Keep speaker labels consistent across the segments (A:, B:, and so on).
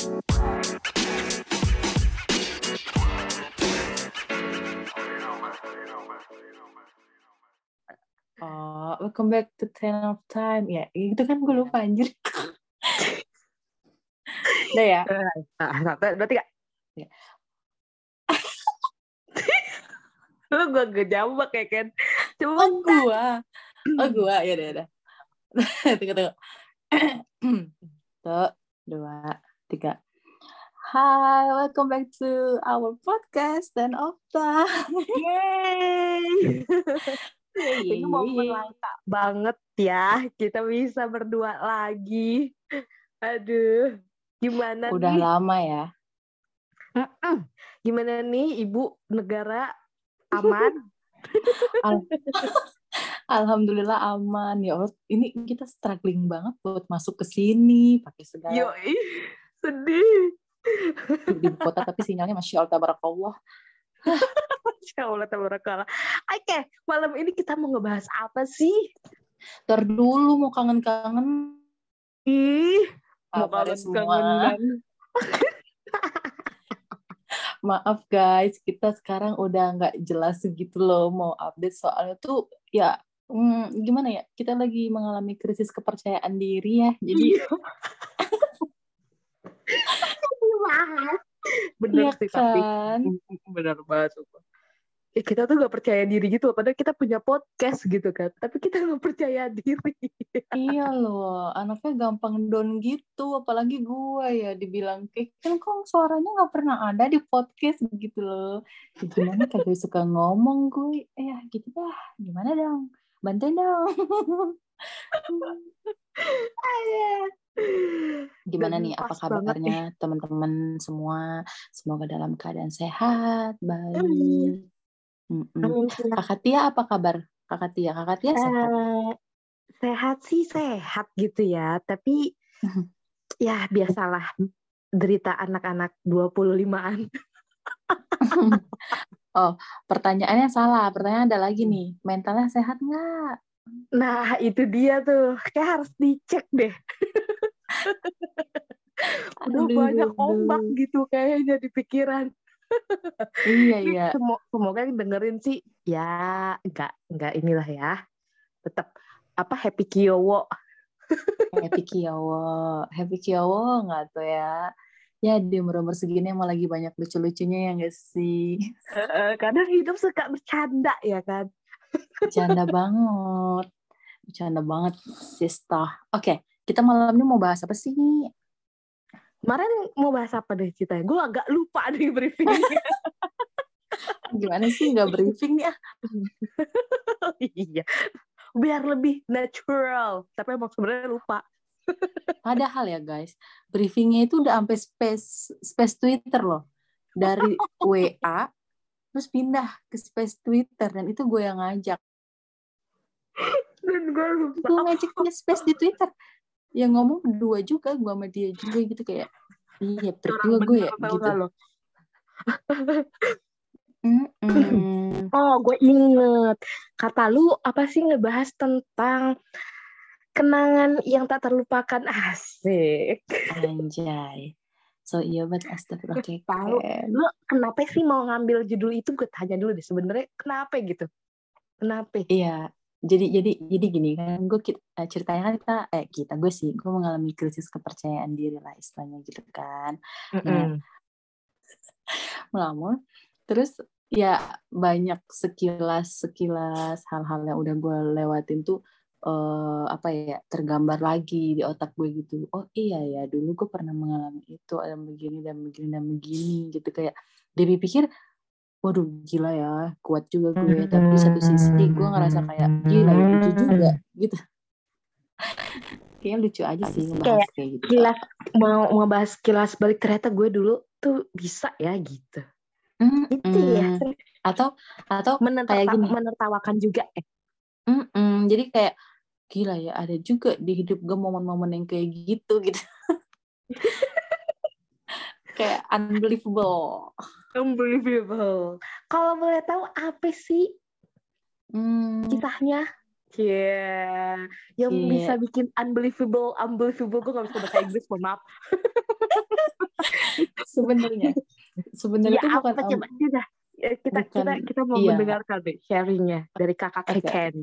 A: Oh, welcome back to Ten of Time. Ya, itu kan gue lupa anjir. Udah ya?
B: Nah, satu, dua, tiga. Ya. Lu gue gak jambak ya, Ken. Coba
A: Oh, gua. Oh, gua. Ya udah, udah. tunggu, tunggu. Satu, dua, tiga. Hi, welcome back to our podcast Time.
B: Yeay.
A: Yeay.
B: Ini momen langka banget ya. Kita bisa berdua lagi. Aduh. Gimana
A: Udah
B: nih?
A: lama ya.
B: Mm-mm. Gimana nih Ibu negara aman?
A: Al- Alhamdulillah aman ya Allah. Ini kita struggling banget buat masuk ke sini pakai segala
B: Yoi. Sedih.
A: di kota tapi sinyalnya masya Allah tabarakallah.
B: Masya Allah, tabarakallah. Oke, malam ini kita mau ngebahas apa sih?
A: Ntar dulu mau kangen-kangen
B: Ih, mau kangen
A: semua.
B: kangenan.
A: Maaf guys, kita sekarang udah nggak jelas segitu loh mau update soalnya tuh ya hmm, gimana ya kita lagi mengalami krisis kepercayaan diri ya. Jadi
B: Bener
A: Iya
B: sih, tapi
A: kan?
B: bener banget. sumpah. Ya, kita tuh gak percaya diri gitu, padahal kita punya podcast gitu kan, tapi kita gak percaya diri.
A: iya loh, anaknya gampang down gitu, apalagi gue ya dibilang kayak kan kok suaranya nggak pernah ada di podcast gitu loh. Ya, gimana kagak suka ngomong gue, eh ya gitu dah, gimana dong, bantuin dong. Gimana
B: Dan
A: nih, apa kabarnya teman-teman semua? Semoga dalam keadaan sehat, baik.
B: Amin sih.
A: Kakak Tia apa kabar? Kakak Tia, Kakak Tia sehat?
B: Eh, sehat sih sehat gitu ya, tapi
A: Mhm.
B: ya biasalah derita anak-anak 25-an.
A: oh, pertanyaannya salah. Pertanyaan ada lagi nih. Mentalnya sehat nggak?
B: Nah, itu dia tuh. Kayak harus dicek deh. Udah
A: Aduh,
B: banyak
A: aduh.
B: ombak gitu kayaknya di pikiran.
A: Iya, iya.
B: Semo- Semoga dengerin sih ya enggak enggak inilah ya. Tetap apa happy kiowo.
A: Happy Kiowo. Happy Kiowo nggak tuh ya? Ya, di umur-umur segini emang lagi banyak lucu-lucunya ya nggak sih?
B: Kadang hidup suka bercanda ya kan.
A: Bercanda banget. Bercanda banget, Sista. Oke, kita malam ini mau bahas apa sih?
B: Kemarin mau bahas apa deh ceritanya? Gue agak lupa nih briefingnya.
A: Gimana sih nggak briefing nih? ah?
B: iya. Biar lebih natural. Tapi emang sebenarnya lupa.
A: Padahal ya guys, briefingnya itu udah sampai space space Twitter loh. Dari WA terus pindah ke space Twitter dan itu gue yang ngajak.
B: Dan gue lupa.
A: Gue ngajak space di Twitter. Yang ngomong berdua juga gue sama dia juga gitu kayak iya juga gue ya gitu.
B: gak lo?
A: Mm-mm.
B: Oh, gue inget. Kata lu apa sih ngebahas tentang kenangan yang tak terlupakan asik.
A: Anjay. So iya banget astagfirullah
B: Tahu.
A: keken.
B: Lu kenapa sih mau ngambil judul itu? Gue tanya dulu deh. Sebenarnya kenapa gitu? Kenapa?
A: Iya, jadi jadi jadi gini kan, gue kit- eh, ceritanya kan kita eh kita gue sih gue mengalami krisis kepercayaan diri lah istilahnya gitu kan,
B: Mm-mm.
A: melamun. Terus ya banyak sekilas sekilas hal-hal yang udah gue lewatin tuh eh, apa ya tergambar lagi di otak gue gitu. Oh iya ya dulu gue pernah mengalami itu ada begini dan begini dan begini gitu kayak Debbie pikir waduh gila ya kuat juga gue tapi di satu sisi gue ngerasa kayak gila ya lucu juga gitu kayaknya lucu aja sih ngebahas kayak gitu
B: Kilas mau mau bahas kilas balik ternyata gue dulu tuh bisa ya gitu.
A: Mm,
B: Itu ya.
A: mm. atau atau
B: Menerta-
A: kayak gini
B: menertawakan juga eh.
A: Mm-mm, jadi kayak gila ya ada juga di hidup gue momen-momen yang kayak gitu gitu kayak unbelievable
B: Unbelievable. Kalau boleh tahu apa sih
A: Hmm,
B: kisahnya? Yeah. Yang
A: Iya.
B: bisa bikin unbelievable, unbelievable. Gue gak bisa bahasa Inggris, mohon maaf.
A: sebenarnya sebenarnya
B: Ya
A: itu bukan
B: apa coba kita kita kita
A: bukan-
B: kita mau
A: iya.
B: mendengarkan deh sharingnya dari kakak. Keken.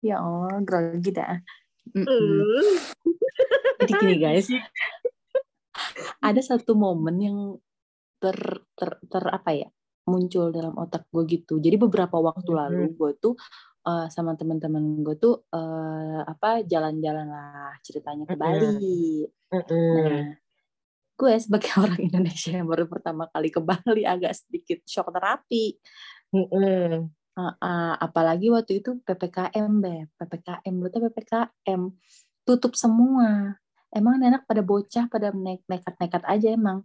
A: ya Allah grogi dah Mm-mm.
B: Hmm.
A: jadi gini guys ada satu momen yang ter ter, ter apa ya muncul dalam otak gue gitu jadi beberapa waktu
B: Mhm.
A: lalu gue tuh eh, sama teman-teman gue tuh eh, apa jalan-jalan lah ceritanya ke. Bali
B: Mm-mm.
A: Nah, gue sebagai orang Indonesia yang baru pertama kali ke Bali agak sedikit shock terapi.
B: Mm-mm.
A: Uh, uh, apalagi waktu itu PPKM, Beb. PPKM, lu tuh PPKM. Tutup semua. Emang anak pada bocah, pada nekat-nekat aja emang.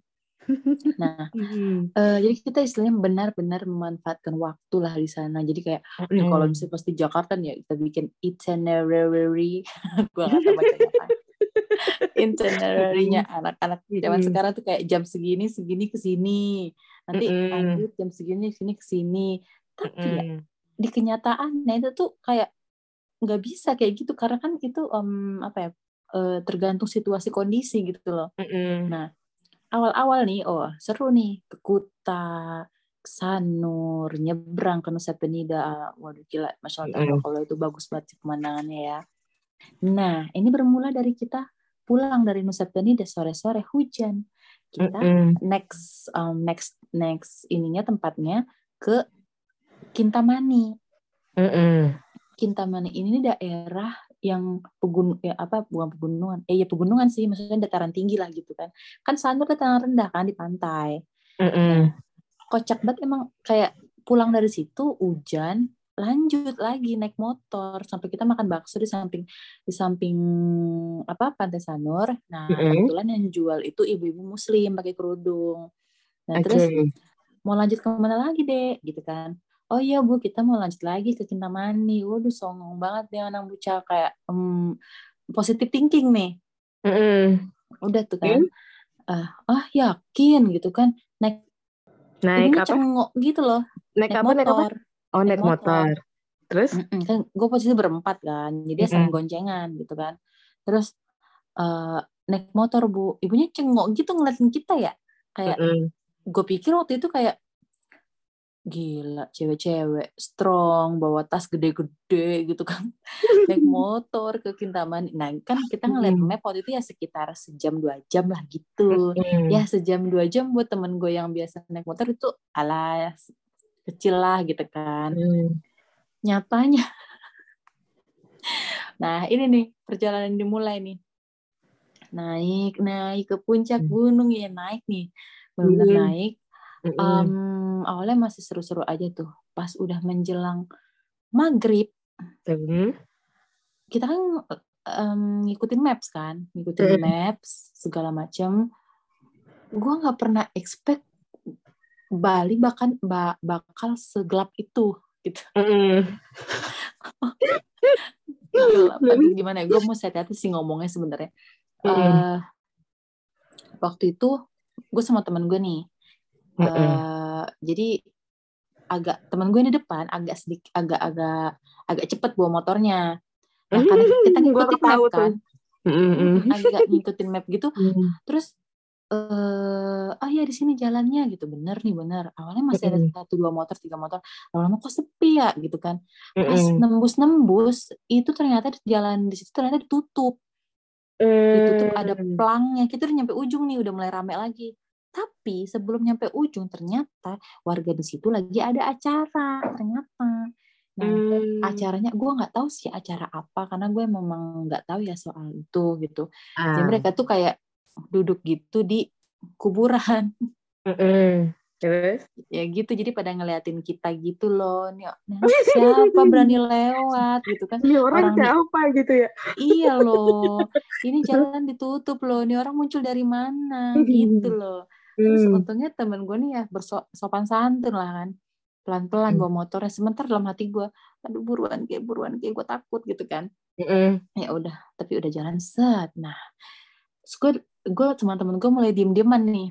A: Nah, eh, jadi kita istilahnya benar-benar memanfaatkan waktu lah di sana. Jadi kayak, nih kalau
B: Mm.
A: misalnya pasti Jakarta nih ya kita bikin itinerary. gue gak tahu bacanya apa. itinerary-nya anak-anak zaman
B: Mm-mm.
A: sekarang tuh kayak jam segini segini ke sini nanti
B: Mm-mm.
A: lanjut jam segini sini ke sini tapi ya
B: Mm-mm.
A: di kenyataannya itu tuh kayak nggak bisa kayak gitu karena kan itu em, apa ya eh, tergantung situasi kondisi gitu loh
B: Mm-mm.
A: nah awal-awal nih oh seru nih ke Kuta ke Sanur nyebrang ke Nusa Penida waduh gila masya Allah
B: Mm-mm.
A: kalau itu bagus banget sih pemandangannya ya nah ini bermula dari kita pulang dari Nusa Penida sore-sore hujan kita
B: Mm-mm.
A: next um, next next ininya tempatnya ke Kintamani.
B: Mm-mm.
A: Kintamani ini daerah yang pegun ya apa bukan pegunungan. Eh ya pegunungan sih maksudnya dataran tinggi lah gitu kan. Kan Sanur dataran rendah kan di pantai.
B: Mm-mm.
A: kocak banget emang kayak pulang dari situ hujan lanjut lagi naik motor. Sampai kita makan bakso di samping di samping apa pantai Sanur. Nah
B: Mm-mm.
A: kebetulan yang jual itu ibu-ibu muslim pakai kerudung. Nah terus
B: Oke.
A: mau lanjut ke mana lagi deh gitu kan oh iya bu kita mau lanjut lagi ke Kintamani waduh songong banget dia anak bocah kayak em, positive thinking nih
B: Mm-mm.
A: udah tuh kan ah ah yakin gitu kan naik
B: Naik apa?
A: cengok gitu loh
B: Naik
A: naik
B: apa? Naik apa?
A: motor
B: Oh, naik
A: Naik motor.
B: motor. Terus?
A: Mm-mm, kan gue posisi berempat kan jadi sama
B: Mm-mm.
A: goncengan gitu kan terus eh, naik motor bu ibunya cengok gitu ngeliatin kita ya kayak
B: Mm-mm.
A: gue pikir waktu itu kayak gila cewek-cewek strong bawa tas gede-gede gitu kan. Naik motor ke Kintamani nah kan kita ngeliat map waktu itu ya sekitar sejam dua jam lah gitu. Ya sejam dua jam buat temen gue yang biasa naik motor itu ala kecil lah gitu kan.
B: Mm.
A: nyatanya. Nah ini nih perjalanan dimulai nih. Naik naik ke puncak
B: Hmm.
A: gunung ya naik nih. Benar
B: Hmm.
A: naik Em, awalnya masih seru-seru aja tuh pas udah menjelang maghrib
B: Mm.
A: kita kan em, ngikutin maps kan ngikutin
B: Hmm.
A: maps segala macam gua nggak pernah expect Bali bahkan ba- bakal segelap itu gitu
B: Mm-mm.
A: Gelap. Aduh, gimana ya gue mau hati-hati sih ngomongnya sebenarnya
B: Mm-mm.
A: Eh, waktu itu gue sama temen gue nih Eh, jadi agak teman gue di depan agak sedikit agak-agak agak cepet bawa motornya. Nah karena kita
B: Gua
A: ngikutin map kan.
B: Mm-mm.
A: agak ngikutin map gitu. Terus eh oh ya di sini jalannya gitu. Bener nih bener. Awalnya masih ada satu dua motor tiga motor. Lama-lama kok sepi ya gitu kan. Pas nembus nembus itu ternyata di jalan di situ ternyata ditutup. Ditutup ada
B: Mm.
A: pelangnya kita udah nyampe ujung nih udah mulai rame lagi tapi sebelum nyampe ujung ternyata warga di situ lagi ada acara ternyata nah
B: Mm.
A: acaranya gue nggak tahu sih acara apa karena gue memang nggak tahu ya soal itu gitu
B: Ah.
A: jadi mereka tuh kayak duduk gitu di kuburan
B: Mm-mm. Terus?
A: ya gitu jadi pada ngeliatin kita gitu loh nih anak siapa berani lewat gitu kan
B: Ini orang,
A: Orang di-
B: siapa gitu ya?
A: iya loh ini jalan ditutup loh ini orang muncul dari mana gitu loh terus
B: Hmm.
A: untungnya temen gue nih ya bersopan santun lah kan pelan-pelan
B: Hmm.
A: bawa motornya sebentar dalam hati gue aduh buruan kayak buruan kayak gue takut gitu kan
B: Mm-mm.
A: ya udah tapi udah jalan set nah terus gue gue teman-teman gue mulai diem dieman nih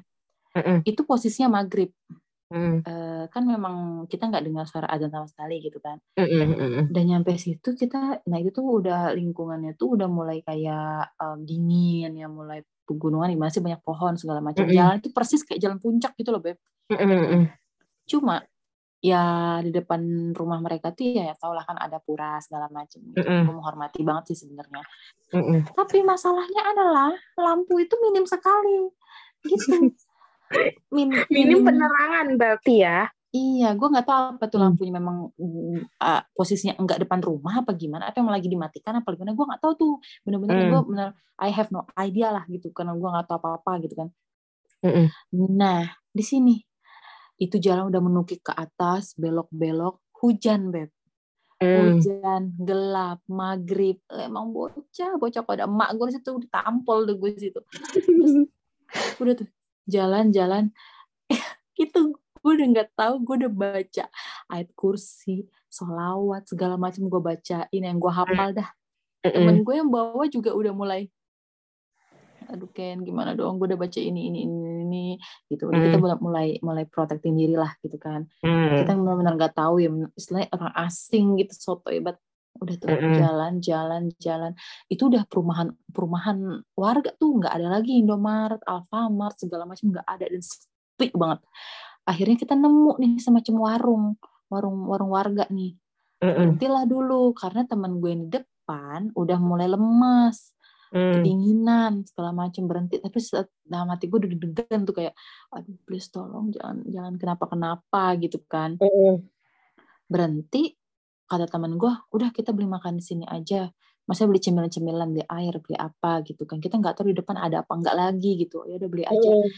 B: Mm-mm.
A: itu posisinya maghrib
B: Mm.
A: eh, kan memang kita nggak dengar suara azan sama sekali gitu kan
B: Mm, mm, mm, mm.
A: dan nyampe situ kita nah itu tuh udah lingkungannya tuh udah mulai kayak eh, dingin ya mulai pegunungan masih banyak pohon segala macam
B: Mm-mm.
A: jalan itu persis kayak jalan puncak gitu loh beb
B: Mm, mm, mm.
A: cuma ya di depan rumah mereka tuh ya, ya tau lah kan ada pura segala macam gitu.
B: Mm-mm.
A: Gue menghormati banget sih sebenarnya
B: Mm, mm.
A: tapi masalahnya adalah lampu itu minim sekali gitu Min-
B: Minim penerangan berarti ya.
A: Iya, gue nggak tahu apa tuh lampunya memang mm, ah, posisinya enggak depan rumah apa gimana, atau emang lagi dimatikan apa gimana, gue nggak tahu tuh. Bener-bener
B: Hmm.
A: gue bener, I have no idea lah gitu, karena gue nggak tahu apa-apa gitu kan.
B: Mm, mm.
A: Nah, di sini itu jalan udah menukik ke atas, belok-belok, hujan beb,
B: Mm.
A: hujan, gelap, maghrib, emang bocah, bocah kok ada emak gue situ ditampol tuh gue situ. udah tuh jalan-jalan itu gue udah nggak tahu gue udah baca ayat kursi solawat segala macam gue bacain yang gue hafal dah.
B: Mm, mm.
A: temen gue yang bawa juga udah mulai aduh Ken gimana dong? Gue udah baca ini ini ini ini gitu. Udah kita
B: Hmm.
A: mulai mulai mulai protecting diri lah gitu kan.
B: Mm.
A: kita benar-benar nggak tahu ya istilahnya orang asing gitu soto hebat. Udah tuh jalan jalan jalan. Itu udah perumahan perumahan warga tuh nggak ada lagi Indomaret Alfamart segala macam nggak ada dan sepi banget akhirnya kita nemu nih semacam warung warung warung warga nih. Berhentilah dulu karena teman gue yang di depan udah mulai lemas
B: Mm.
A: kedinginan segala macam berhenti. Tapi dalam hati gue udah deg-degan tuh kayak aduh please tolong jangan jangan kenapa kenapa gitu kan.
B: Mm, mm.
A: berhenti kata teman gue udah kita beli makan di sini aja. Masa beli cemilan-cemilan beli air beli apa gitu kan. Kita nggak tahu di depan ada apa enggak lagi gitu. Ya udah beli aja.
B: Mm.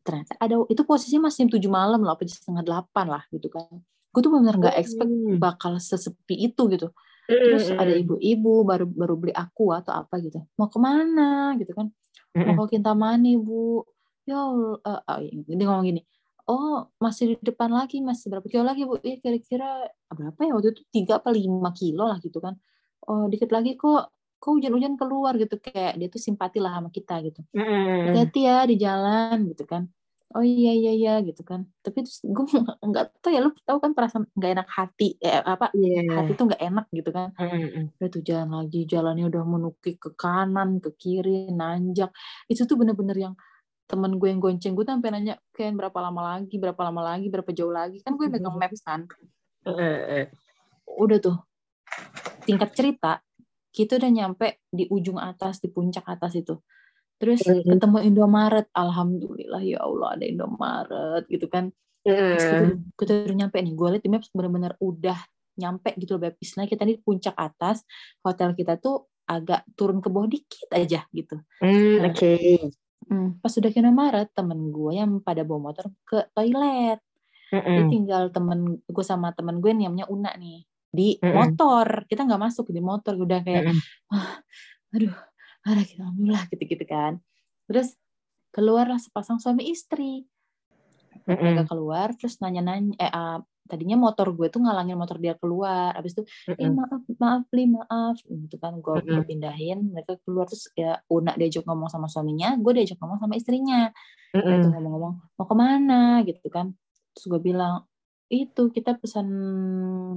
A: Ternyata ada itu posisinya masih jam tujuh malam loh apa jam setengah delapan lah gitu kan. Gue tuh benar nggak expect bakal sesepi itu gitu. Terus ada ibu-ibu baru baru beli aku atau apa gitu. Mau ke mana gitu kan. Mau ke Kintamani bu. Ya eh, eh, dia ngomong gini oh masih di depan lagi masih berapa kilo lagi bu? Ya kira-kira berapa ya? Waktu itu tiga apa lima kilo lah gitu kan. Oh dikit lagi kok kok hujan-hujan keluar gitu kayak dia tuh simpati lah sama kita gitu. Hati-hati ya di jalan gitu kan. Oh iya iya iya gitu kan. Tapi terus gue nggak tahu ya lu tahu kan perasaan nggak enak hati eh, apa
B: Iya.
A: hati tuh nggak enak gitu kan. Udah tuh jalan lagi jalannya udah menukik ke kanan ke kiri nanjak. Itu tuh bener-bener yang temen gue yang gonceng gue tuh sampai nanya Ken berapa lama lagi berapa lama lagi berapa jauh lagi? Kan gue megang maps kan. Udah tuh tingkat cerita kita udah nyampe di ujung atas di puncak atas itu terus
B: Mhm.
A: ketemu Indomaret alhamdulillah ya Allah ada Indomaret gitu kan terus kita,
B: Mm.
A: kita udah nyampe nih gue liat di maps bener-bener udah nyampe gitu loh Beb. istilahnya kita di puncak atas hotel kita tuh agak turun ke bawah dikit aja gitu
B: Mm, Oke.
A: Hmm, pas udah ke Indomaret temen gue yang pada bawa motor ke toilet
B: Mm,
A: Jadi
B: mm.
A: tinggal temen gue sama temen gue nih, namanya Una nih di
B: Mm-mm.
A: motor kita nggak masuk di motor udah kayak
B: Mm, mm.
A: "Ah, aduh ada kita alhamdulillah gitu gitu kan terus keluarlah sepasang suami istri
B: Mm, mm.
A: mereka keluar terus nanya-nanya eh ah, tadinya motor gue tuh ngalangin motor dia keluar abis itu
B: Mm,
A: eh
B: mm.
A: maaf maaf li maaf gitu kan gue
B: Mm-mm.
A: gue pindahin mereka keluar terus ya Una diajak ngomong sama suaminya gue diajak ngomong sama istrinya
B: Mm,
A: mereka
B: mm.
A: ngomong-ngomong mau ke mana gitu kan terus gue bilang itu kita pesan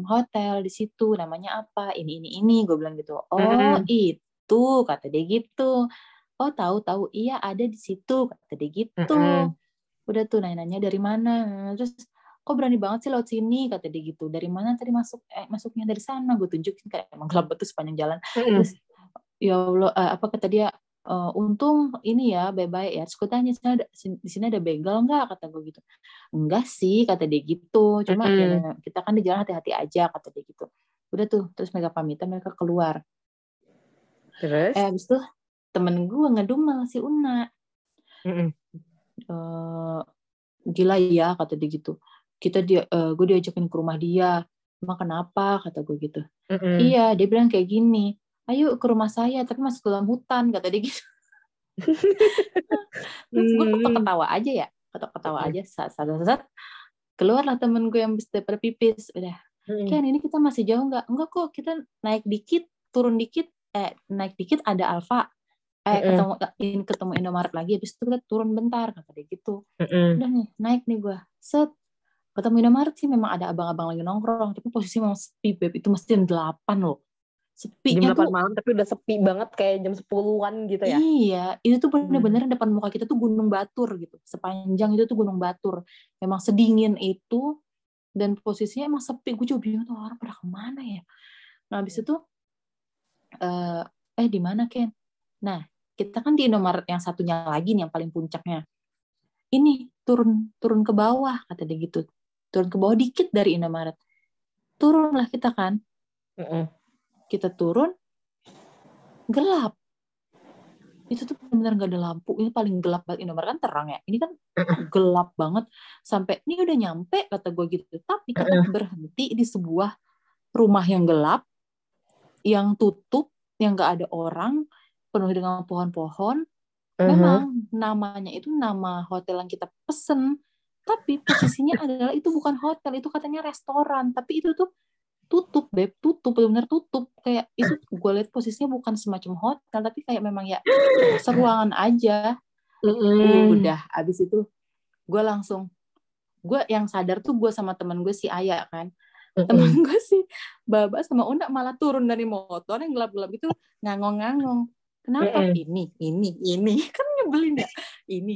A: hotel di situ namanya apa ini ini ini gue bilang gitu. Oh
B: Mm-mm.
A: itu kata dia gitu. Oh tahu tahu iya ada di situ kata dia gitu.
B: Mm-mm.
A: udah tuh nanya-nanya dari mana? Terus kok berani banget sih lewat sini? kata dia gitu. Dari mana tadi masuk? Eh, masuknya dari sana. Gue tunjukin kayak emang gelap betul sepanjang jalan.
B: Mm, mm.
A: terus ya Allah eh, apa? kata dia "Eh, untung ini ya baik-baik ya. Terus gue tanya "Sini ada- di sini ada begal nggak? kata gue gitu. Enggak sih kata dia gitu. Cuma ya, kita kan di jalan hati-hati aja kata dia gitu. Udah tuh terus mereka pamitan mereka keluar.
B: Terus?
A: eh abis itu temen gue ngedumel si Una.
B: Mm, mm.
A: eh gila ya kata dia gitu. Kita dia eh, gue diajakin ke rumah dia. Emang kenapa? kata gue gitu.
B: Mm, mm.
A: iya dia bilang kayak gini ayo ke rumah saya tapi masuk ke dalam hutan kata dia gitu. Terus gue
B: Hmm.
A: ketawa aja ya ketawa-ketawa aja saat saat saat keluarlah temen gue yang bisa pipis udah.
B: Mm,
A: Ken ini kita masih jauh nggak? Enggak kok kita naik dikit turun dikit eh naik dikit ada Alfa eh ketemu in, ketemu Indomaret lagi habis itu kita turun bentar kata dia gitu.
B: Mm,
A: udah nih naik nih gue set ketemu Indomaret sih memang ada abang-abang lagi nongkrong tapi posisi memang sepi beb itu mesti jam 8 loh sepi.
B: Jam 8 malam tapi udah sepi banget kayak jam 10-an gitu ya.
A: Iya itu tuh bener-bener hmm. depan muka kita tuh gunung batur gitu. Sepanjang itu tuh gunung batur. Memang sedingin itu dan posisinya emang sepi. Gue juga bingung tuh orang pada ke mana ya? Nah habis itu uh, eh di mana Ken? Nah kita kan di Indomaret yang satunya lagi nih yang paling puncaknya. Ini turun turun ke bawah kata dia gitu. Turun ke bawah dikit dari Indomaret. Turunlah kita kan. Mm -mm kita turun gelap. Itu tuh benar-benar gak ada lampu. Ini paling gelap banget. Indomaret kan terang ya. Ini kan gelap banget. Sampai ini udah nyampe kata gue gitu. Tapi kita berhenti di sebuah rumah yang gelap yang tutup yang gak ada orang penuh dengan pohon-pohon. Memang namanya itu nama hotel yang kita pesen. Tapi posisinya adalah itu bukan hotel itu katanya restoran. Tapi itu tuh tutup beb tutup benar-benar tutup. Kayak itu gue lihat posisinya bukan semacam hotel tapi kayak memang ya seruangan aja. Mm. udah abis itu gue langsung gue yang sadar tuh gue sama teman gue si Ayah kan. Teman gue si Baba sama Una malah turun dari motor yang gelap-gelap itu ngangong-ngangong. Kenapa? Ini ini ini. Kan nyebelin ya? Ini.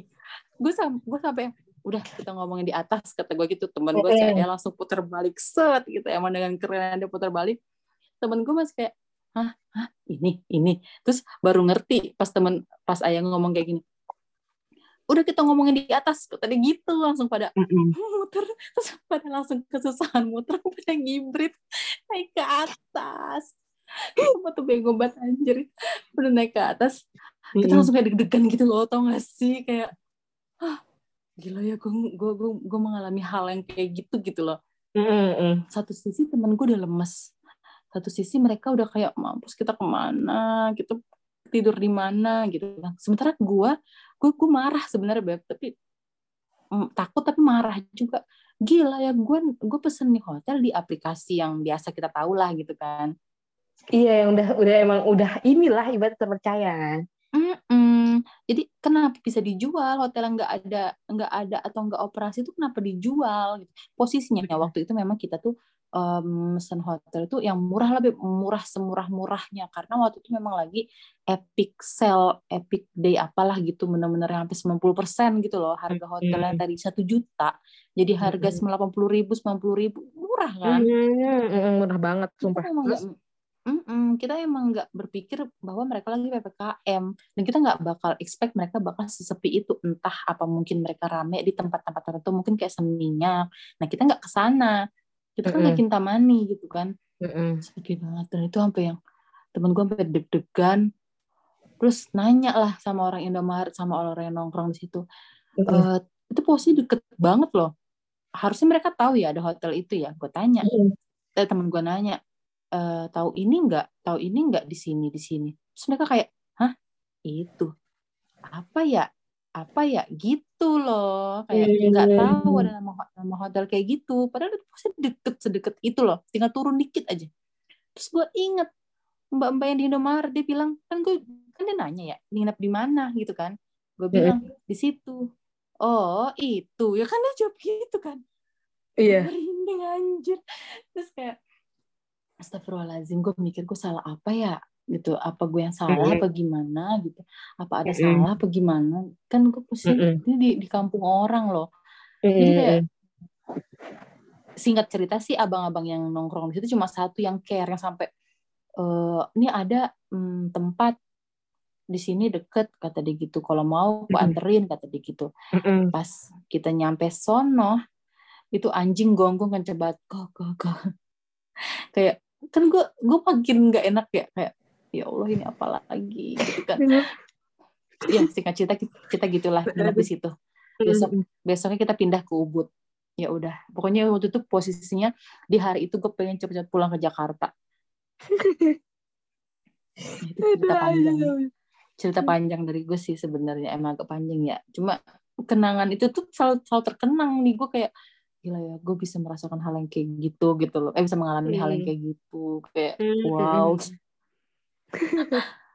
A: Gue sam gue sampai udah kita ngomongin di atas kata gue gitu. Teman gue sih ya langsung putar balik. Set gitu. Emang dengan keren dia putar balik. Temen gue masih kayak hah? Hah? Ini? Ini? Terus baru ngerti pas temen pas ayah ngomong kayak gini udah kita ngomongin di atas. Tadi gitu langsung pada muter. Terus pada langsung kesusahan muter pada ngibrit naik ke atas. Sumpah tuh bego banget anjir. Udah naik ke atas. Kita langsung kayak deg-degan gitu loh tau gak sih? Kayak gila ya gue gue gue, gue mengalami hal yang kayak gitu gitu loh. Mm-hmm. satu sisi temen gue udah lemes satu sisi mereka udah kayak mampus kita ke mana? Gitu tidur di mana? Gitu. Kan sementara gue gue gue marah sebenarnya beb. Tapi mm, takut tapi marah juga. Gila ya gue gue pesen nih hotel di aplikasi yang biasa kita tahu lah gitu kan.
B: Iya yang udah udah emang udah inilah ibarat terpercaya kan.
A: Jadi kenapa bisa dijual? Hotel yang nggak ada nggak ada atau nggak operasi itu kenapa dijual? Gitu. Posisinya waktu itu memang kita tuh um, mesen hotel itu yang murah lebih murah semurah murahnya karena waktu itu memang lagi epic sale epic day apalah gitu benar-benar yang sampai 90 persen gitu loh harga hotel yang tadi satu juta. Jadi harga sembilan puluh ribu sembilan puluh ribu murah kan?
B: Murah banget sumpah
A: Mm-mm, kita emang nggak berpikir bahwa mereka lagi ppkm dan kita nggak bakal expect mereka bakal sesepi itu. Entah apa mungkin mereka rame di tempat-tempat tertentu. Mungkin kayak seminyak nah kita nggak ke sana kita kan nggak kintamani gitu kan. Mm sedih banget. Dan itu sampai yang temen gue sampai deg-degan. Terus nanya lah sama orang Indomaret sama orang yang nongkrong di situ. Mm-hmm. e, itu posisi deket banget loh. Harusnya mereka tahu ya ada hotel itu ya. Gue tanya. Mm-hmm. temen gue nanya uh, tahu ini nggak? Tahu ini nggak di sini di sini? Terus mereka kayak hah? Itu? Apa ya? Apa ya? Gitu loh. Kayak iya, nggak yeah. tahu ada nama nama hotel kayak gitu. Padahal itu pasti deket sedekat itu loh. Tinggal turun dikit aja. Terus gue inget mbak-mbak yang di Indomaret dia bilang kan gue kan dia nanya ya nginep di mana? Gitu kan. Gue bilang yeah. di situ. Oh itu. Ya kan dia jawab gitu kan.
B: Iya. Yeah.
A: merinding anjir. Terus kayak Astagfirullahaladzim, gue mikir gue salah apa ya gitu apa gue yang salah mm -hmm. apa gimana gitu apa ada mm -hmm. salah apa gimana kan gue posisi mm -hmm. ini di, di kampung orang loh mm -hmm. jadi kayak singkat cerita sih abang-abang yang nongkrong di situ cuma satu yang care yang sampai e, ini ada hmm, tempat di sini deket kata dia gitu kalau mau aku anterin kata dia gitu mm -hmm. pas kita nyampe sono itu anjing gonggong kan coba kok kok kok kayak kan gue gue makin nggak enak ya kayak ya Allah ini apa lagi? Gitu kan. Ya singkat cerita kita gitulah di situ. Besok besoknya kita pindah ke Ubud. Ya udah pokoknya waktu itu posisinya di hari itu gue pengen cepet-cepet pulang ke Jakarta. Itu cerita panjang. cerita panjang dari gue sih sebenarnya emang agak panjang ya. Cuma kenangan itu tuh selalu, selalu terkenang nih. Gue kayak gila ya gue bisa merasakan hal yang kayak gitu gitu loh eh bisa mengalami hmm. hal yang kayak gitu kayak hmm. wow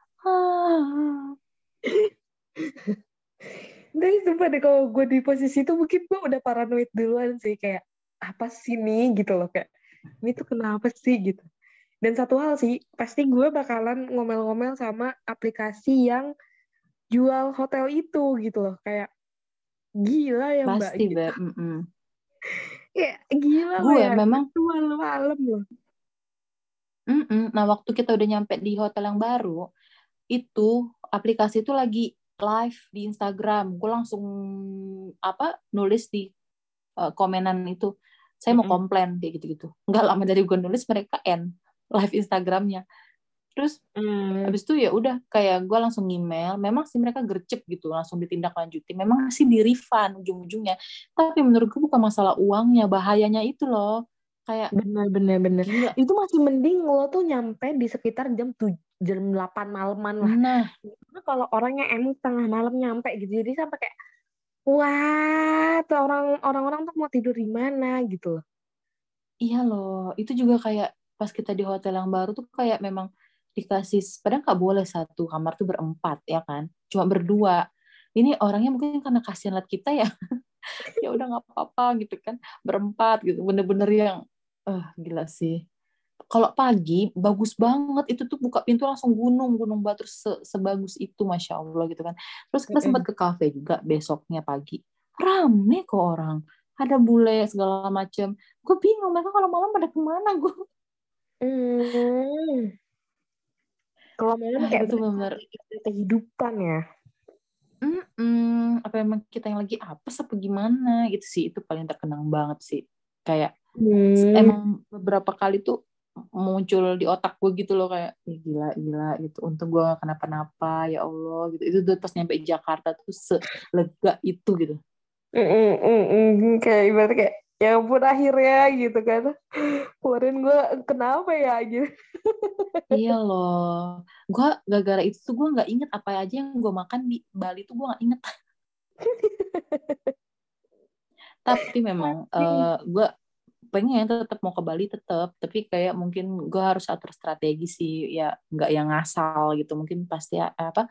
B: Tapi sumpah deh kalau gue di posisi itu mungkin gue udah paranoid duluan sih kayak apa sih nih gitu loh kayak ini tuh kenapa sih gitu dan satu hal sih pasti gue bakalan ngomel-ngomel sama aplikasi yang jual hotel itu gitu loh kayak gila ya mbak
A: Pasti,
B: gitu. Ya gila
A: Gue
B: ya
A: memang-
B: itu malam-malam loh
A: Mm-mm. Nah, waktu kita udah nyampe di hotel yang baru, itu aplikasi itu lagi live di Instagram. Gue langsung apa nulis di uh, komenan itu, saya mau
B: Mm-mm.
A: komplain kayak gitu-gitu. Nggak lama dari gue nulis mereka end live Instagramnya. Terus
B: Hmm.
A: habis itu ya udah kayak gue langsung email. Memang sih mereka gercep gitu, langsung ditindaklanjuti. Memang sih di refund ujung-ujungnya. Tapi menurut gue bukan masalah uangnya, bahayanya itu loh. Kayak
B: bener bener bener
A: gila.
B: itu masih mending lo tuh nyampe di sekitar jam tuj jam 8 malaman lah
A: Nah,
B: Karena kalau orangnya emang tengah malam nyampe gitu jadi sampai kayak wah tuh orang orang-orang tuh mau tidur di mana gitu loh
A: Iya loh, itu juga kayak pas kita di hotel yang baru tuh kayak memang dikasih, padahal nggak boleh satu kamar tuh berempat ya kan, cuma berdua. Ini orangnya mungkin karena kasihan liat kita ya, ya udah nggak apa-apa gitu kan, berempat gitu, bener-bener yang, eh gila sih. Kalau pagi bagus banget. Itu tuh buka pintu langsung gunung gunung batu se- sebagus itu masya allah gitu kan. Terus kita sempat ke kafe juga besoknya pagi, rame kok orang, ada bule segala macem. Gue bingung mereka kalau malam pada ke mana gue
B: hmm. Kalau malam
A: Ah,
B: kayak
A: itu
B: bener. kehidupan ya?
A: Mm-mm. apa emang kita yang lagi apes apa gimana? Gitu sih itu paling terkenang banget sih. Kayak
B: hmm.
A: emang beberapa kali tuh muncul di otak gue gitu loh kayak "Ih, gila gila gitu. Untung gue gak kenapa-napa ya Allah gitu. Itu tuh pas nyampe Jakarta tuh selega itu gitu.
B: Mm, mm, mm, mm. kayak ibarat kayak ya ampun akhirnya gitu kan. Kemarin gue kenapa ya? Gitu.
A: Iya loh. Gue gara-gara itu tuh gue nggak inget apa aja yang gue makan di Bali tuh gue nggak inget. Tapi memang eh gue pengen tetap mau ke Bali tetap tapi kayak mungkin gue harus atur strategi sih ya nggak yang ngasal gitu. Mungkin pasti ya, apa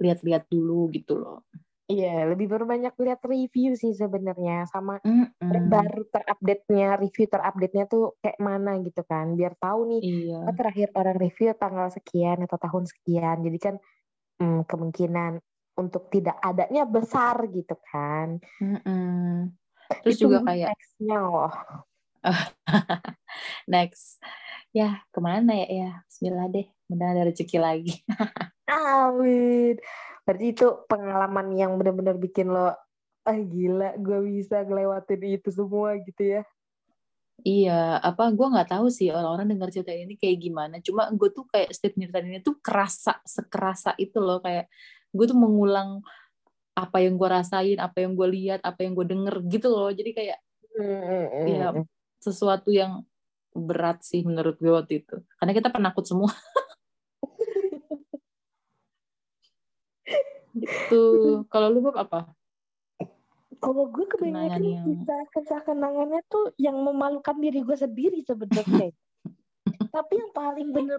A: lihat-lihat dulu gitu loh
B: Iya, lebih berbanyak lihat review sih sebenarnya sama
A: Mm-mm.
B: baru terupdate-nya, review terupdate-nya tuh kayak mana gitu kan. Biar tahu nih,
A: iya
B: oh terakhir orang review tanggal sekian atau tahun sekian. Jadi kan hmm, kemungkinan untuk tidak adanya besar gitu kan.
A: Mm-mm. terus juga
B: Ditunggu
A: kayak
B: next-nya loh.
A: next ya ke mana ya ya Bismillah deh mudah ada rezeki lagi
B: Amin. Berarti itu pengalaman yang benar-benar bikin lo, ah gila, gue bisa ngelewatin itu semua gitu ya.
A: Iya, apa gue nggak tahu sih orang-orang dengar cerita ini kayak gimana. Cuma gue tuh kayak setiap nyeritain ini tuh kerasa, sekerasa itu loh kayak gue tuh mengulang apa yang gue rasain, apa yang gue lihat, apa yang gue denger gitu loh. Jadi kayak
B: Hmm,
A: ya sesuatu yang berat sih menurut gue waktu itu. Karena kita penakut semua. gitu. Kalau lu Bob apa?
B: Kalau gue kebanyakan
A: yang-
B: kisah kenangannya tuh yang memalukan diri gue sendiri sebenarnya. Tapi yang paling bener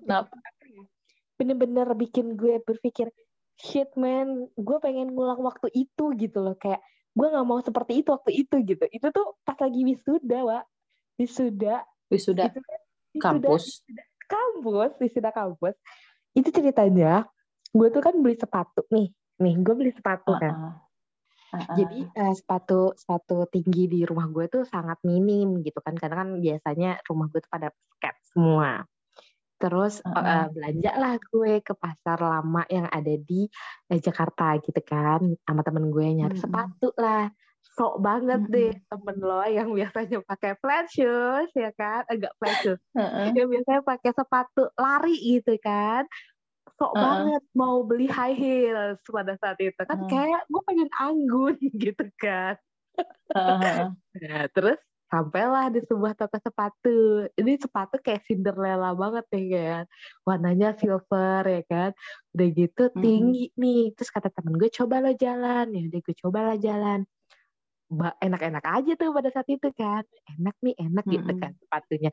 B: bener-bener bikin gue berpikir shit man, gue pengen ngulang waktu itu gitu loh kayak gue nggak mau seperti itu waktu itu gitu. Itu tuh pas lagi wisuda, Wak. Wisuda,
A: Wisuda
B: itu kan wisuda-
A: kampus.
B: kampus, wisuda kampus. Itu ceritanya, gue tuh kan beli sepatu nih. Nih, gue beli sepatu kan.
A: Ah, ah. Ah,
B: Jadi eh, sepatu sepatu tinggi di rumah gue tuh sangat minim gitu kan karena kan biasanya rumah gue tuh pada skate semua. Terus
A: Heeh.
B: eh, belanja lah gue ke pasar lama yang ada di eh, Jakarta gitu kan sama temen gue nyari
A: Mm-mm.
B: sepatu lah. Sok banget
A: Mm-mm.
B: deh temen lo yang biasanya pakai flat shoes ya kan, agak flat shoes.
A: Heeh.
B: Yang biasanya pakai sepatu lari gitu kan. Sok
A: Heeh.
B: banget mau beli high heels pada saat itu kan
A: Heeh.
B: kayak gue pengen anggun gitu kan.
A: Heeh.
B: Nah, terus sampailah di sebuah toko sepatu. Ini sepatu kayak Cinderella banget ya kan. Warnanya silver ya kan. Udah gitu tinggi nih. Terus kata temen gue coba lo jalan. Ya udah gue coba lah jalan. Enak-enak aja tuh pada saat itu kan. Enak nih, enak gitu
A: Mm-mm.
B: kan sepatunya.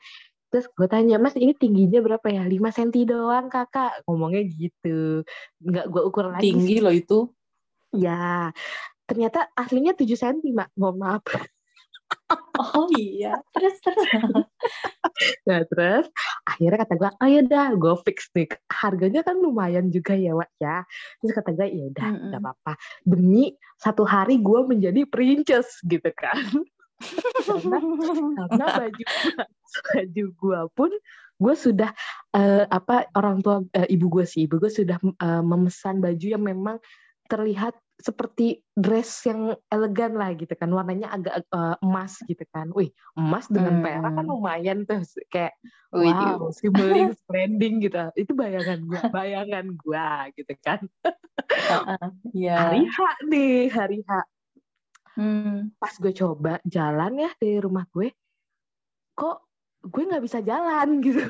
B: Terus gue tanya, mas ini tingginya berapa ya? 5 cm doang kakak. Ngomongnya gitu. Nggak gue ukur lagi.
A: Tinggi loh itu.
B: Ya, ternyata aslinya 7 cm, mak. Mohon maaf.
A: oh iya terus terus
B: nah terus akhirnya kata gue oh yaudah gue fix nih harganya kan lumayan juga ya Wak ya terus kata gue ya udah nggak
A: Mm-mm.
B: apa-apa demi satu hari gue menjadi princess gitu kan karena karena baju gua, baju gue pun gue sudah eh, apa orang tua eh, ibu gue sih ibu gue sudah eh, memesan baju yang memang terlihat seperti dress yang elegan lah gitu kan warnanya agak eh, emas gitu kan. Wih emas dengan
A: Hmm.
B: perak kan lumayan tuh kayak
A: Wih,
B: wow sibling splending gitu. Itu bayangan gue bayangan gue gitu kan.
A: Iya.
B: hari H nih hari H
A: Hmm.
B: pas gue coba jalan ya dari rumah gue kok gue nggak bisa jalan gitu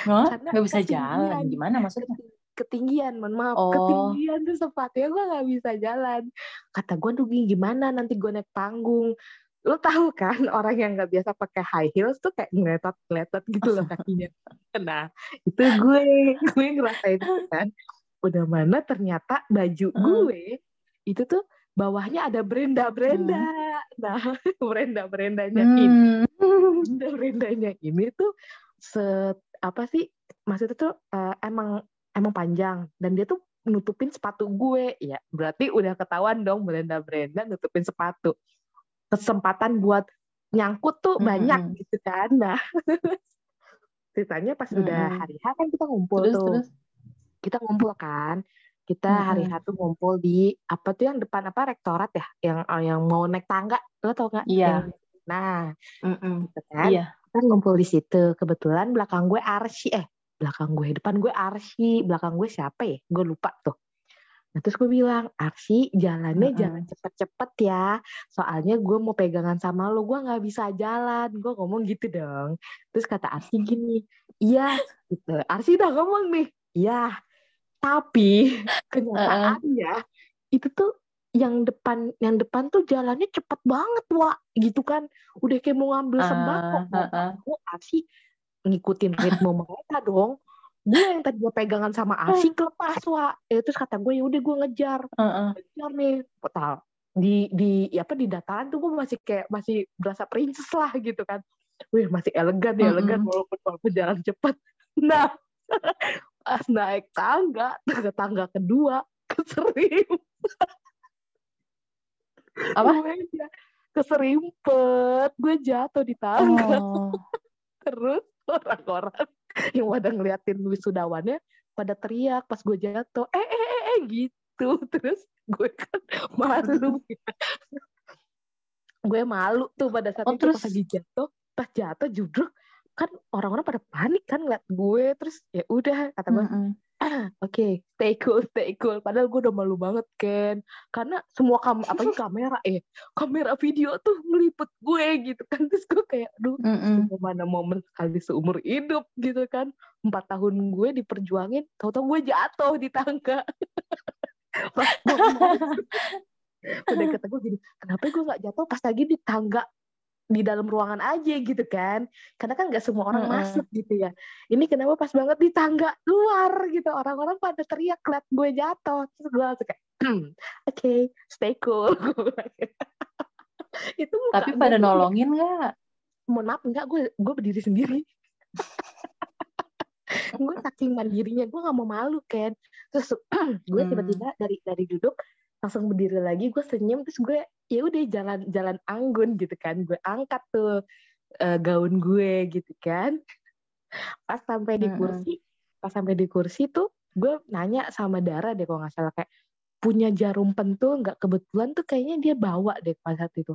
A: Hah? Nggak bisa jalan. Gimana maksudnya?
B: ketinggian mohon maaf
A: Oh.
B: ketinggian tuh sepatunya gue nggak bisa jalan kata gue tuh gimana nanti gue naik panggung lo tahu kan orang yang nggak biasa pakai high heels tuh kayak ngeletot ngeletot gitu loh kakinya nah itu gue gue ngerasain itu kan udah mana ternyata baju
A: Hmm.
B: gue itu tuh bawahnya ada brenda brenda nah brenda brendanya ini.
A: Hmm.
B: brenda brendanya ini tuh se apa sih maksudnya tuh eh, emang emang panjang. Dan dia tuh nutupin sepatu gue. Ya berarti udah ketahuan dong Brenda Brenda nutupin sepatu. Kesempatan buat nyangkut tuh
A: Mm-mm.
B: banyak gitu kan. Nah ceritanya pas udah
A: Mm-mm.
B: hari H kan kita ngumpul
A: Terus
B: tuh.
A: terus.
B: kita ngumpul kan kita hari
A: Mm-mm.
B: H tuh ngumpul di apa tuh yang depan apa rektorat ya? Yang yang mau naik tangga. Lo tau nggak?
A: Iya.
B: Yang- nah
A: Mm-mm.
B: gitu kan.
A: Iya.
B: kita ngumpul di situ. Kebetulan belakang gue Arsy eh belakang gue depan gue Arsy belakang gue siapa ya? Gue lupa tuh. Nah terus gue bilang Arsy jalannya
A: Mm-mm.
B: jangan cepet-cepet ya. Soalnya gue mau pegangan sama lo. Gue nggak bisa jalan. Gue ngomong gitu dong. Terus kata Arsy gini iya gitu. Arsy udah ngomong nih iya tapi kenyataannya itu tuh yang depan yang depan tuh jalannya cepet banget wa gitu kan. Udah kayak mau ngambil sembako
A: Ah, ah, ah.
B: gue Arsi ngikutin ritme mereka dong. Gue yang tadi gue pegangan sama Arsi kelepas wa ya, terus kata gue ya udah gue ngejar.
A: Heeh.
B: ngejar nih. Tahu, di di ya apa di dataran tuh gue masih kayak masih berasa princess lah gitu kan. Wih masih elegan ya elegan
A: Mm-mm.
B: walaupun walaupun jalan cepat nah naik tangga ke tangga kedua keserimpet.
A: Apa?
B: gue ja- keserimpet. Gue jatuh di tangga.
A: Oh.
B: terus orang-orang yang pada ngeliatin wisudawannya pada teriak pas gue jatuh. Eh eh eh, eh gitu. Terus gue kan malu. Gue malu tuh pada saat
A: Oh,
B: itu
A: terus?
B: pas lagi jatuh. Pas jatuh judruk kan orang-orang pada panik kan ngeliat gue terus ya udah kata gue
A: Mm-mm.
B: Oke, stay cool, stay cool. Padahal gue udah malu banget, Ken. Karena semua kam apalagi kamera, eh, kamera video tuh ngeliput gue gitu kan. Terus gue kayak, aduh,
A: Mm-mm.
B: mana momen sekali seumur hidup gitu kan. Empat tahun gue diperjuangin, tahu-tahu gue jatuh di tangga. Pas gue udah kata gue gini, kenapa gue nggak jatuh pas lagi di tangga di dalam ruangan aja gitu kan karena kan nggak semua orang
A: Mm-mm.
B: masuk gitu ya ini kenapa pas banget di tangga luar gitu orang-orang pada teriak liat gue jatuh terus gue langsung kayak "Hmm, oke stay cool Gue gitu. itu
A: Tapi
B: gue
A: pada
B: tuh-
A: nolongin nggak?
B: mohon maaf enggak gue gue berdiri sendiri gue saking mandirinya gue nggak mau malu kan terus gue
A: Hmm.
B: tiba-tiba dari dari duduk langsung berdiri lagi gue senyum terus gue ya udah jalan jalan anggun gitu kan. Gue angkat tuh eh, gaun gue gitu kan. Pas sampai di kursi pas sampai di kursi tuh gue nanya sama Dara deh kalau nggak salah kayak punya jarum pentul nggak kebetulan tuh kayaknya dia bawa deh pas saat itu.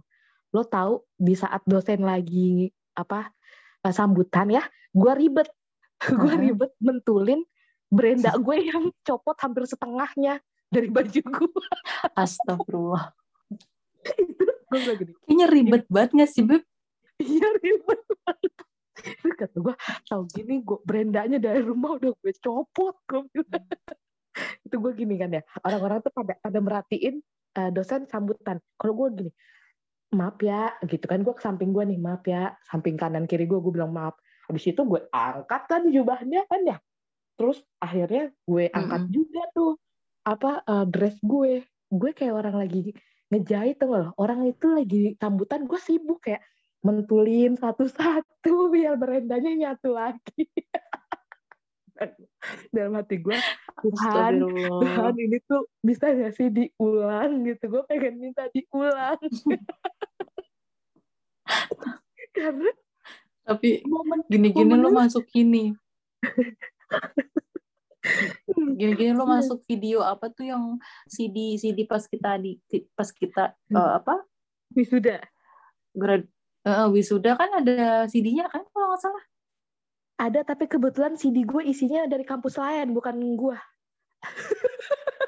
B: Lo tahu di saat dosen lagi apa eh, sambutan ya gue ribet. Gue ribet mentulin Brenda gue yang copot hampir setengahnya dari baju gue
A: Astagfirullah.
B: itu gue bilang gini
A: Kayaknya ribet banget nggak sih, Beb?
B: iya ribet banget. Terus kata gue tau gini gue Brendanya dari rumah udah gue copot gue bilang. itu gue gini kan ya orang-orang tuh pada pada merhatiin eh, dosen sambutan. Kalau gue gini maaf ya gitu kan gue ke samping gue nih maaf ya samping kanan kiri gue gue bilang maaf. Habis itu gue angkat kan jubahnya kan ya. Terus akhirnya gue angkat juga tuh apa eh, dress gue. Gue kayak orang lagi ngejahit tuh loh. Orang itu lagi sambutan, gue sibuk kayak mentulin satu-satu biar berendanya nyatu lagi. dalam hati gue Tuhan Tuhan ini tuh bisa gak sih diulang? Gitu. Gue pengen minta diulang. Karena
A: tapi gini-gini lo masuk gini gini-gini lo masuk video apa tuh yang CD CD pas kita di pas kita uh, apa
B: wisuda
A: grad uh, wisuda kan ada CD-nya kan kalau nggak salah
B: ada, tapi kebetulan CD gue isinya dari kampus lain, bukan gue.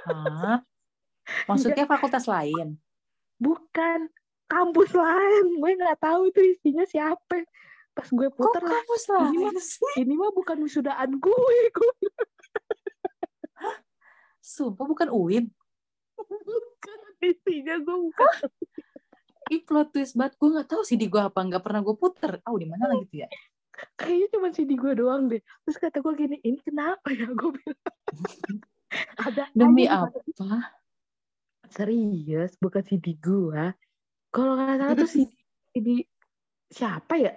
A: Hah? Maksudnya ya. fakultas lain?
B: Bukan, kampus lain. Gue nggak tahu itu isinya siapa. Pas gue putar
A: lah, kampus lain
B: ini mah, ini mah bukan wisudaan gue. gue.
A: Sumpah bukan UIN?
B: Bukan, isinya gue bukan.
A: Ih, plot twist banget. Gue gak tahu sih di gue apa. Gak pernah gue puter. Oh, di mana lagi tuh ya?
B: kayaknya cuma CD gue doang deh terus kata gue gini ini kenapa ya gue bilang
A: ada demi apa
B: serius bukan CD gue kalau nggak salah tuh CD, CD siapa ya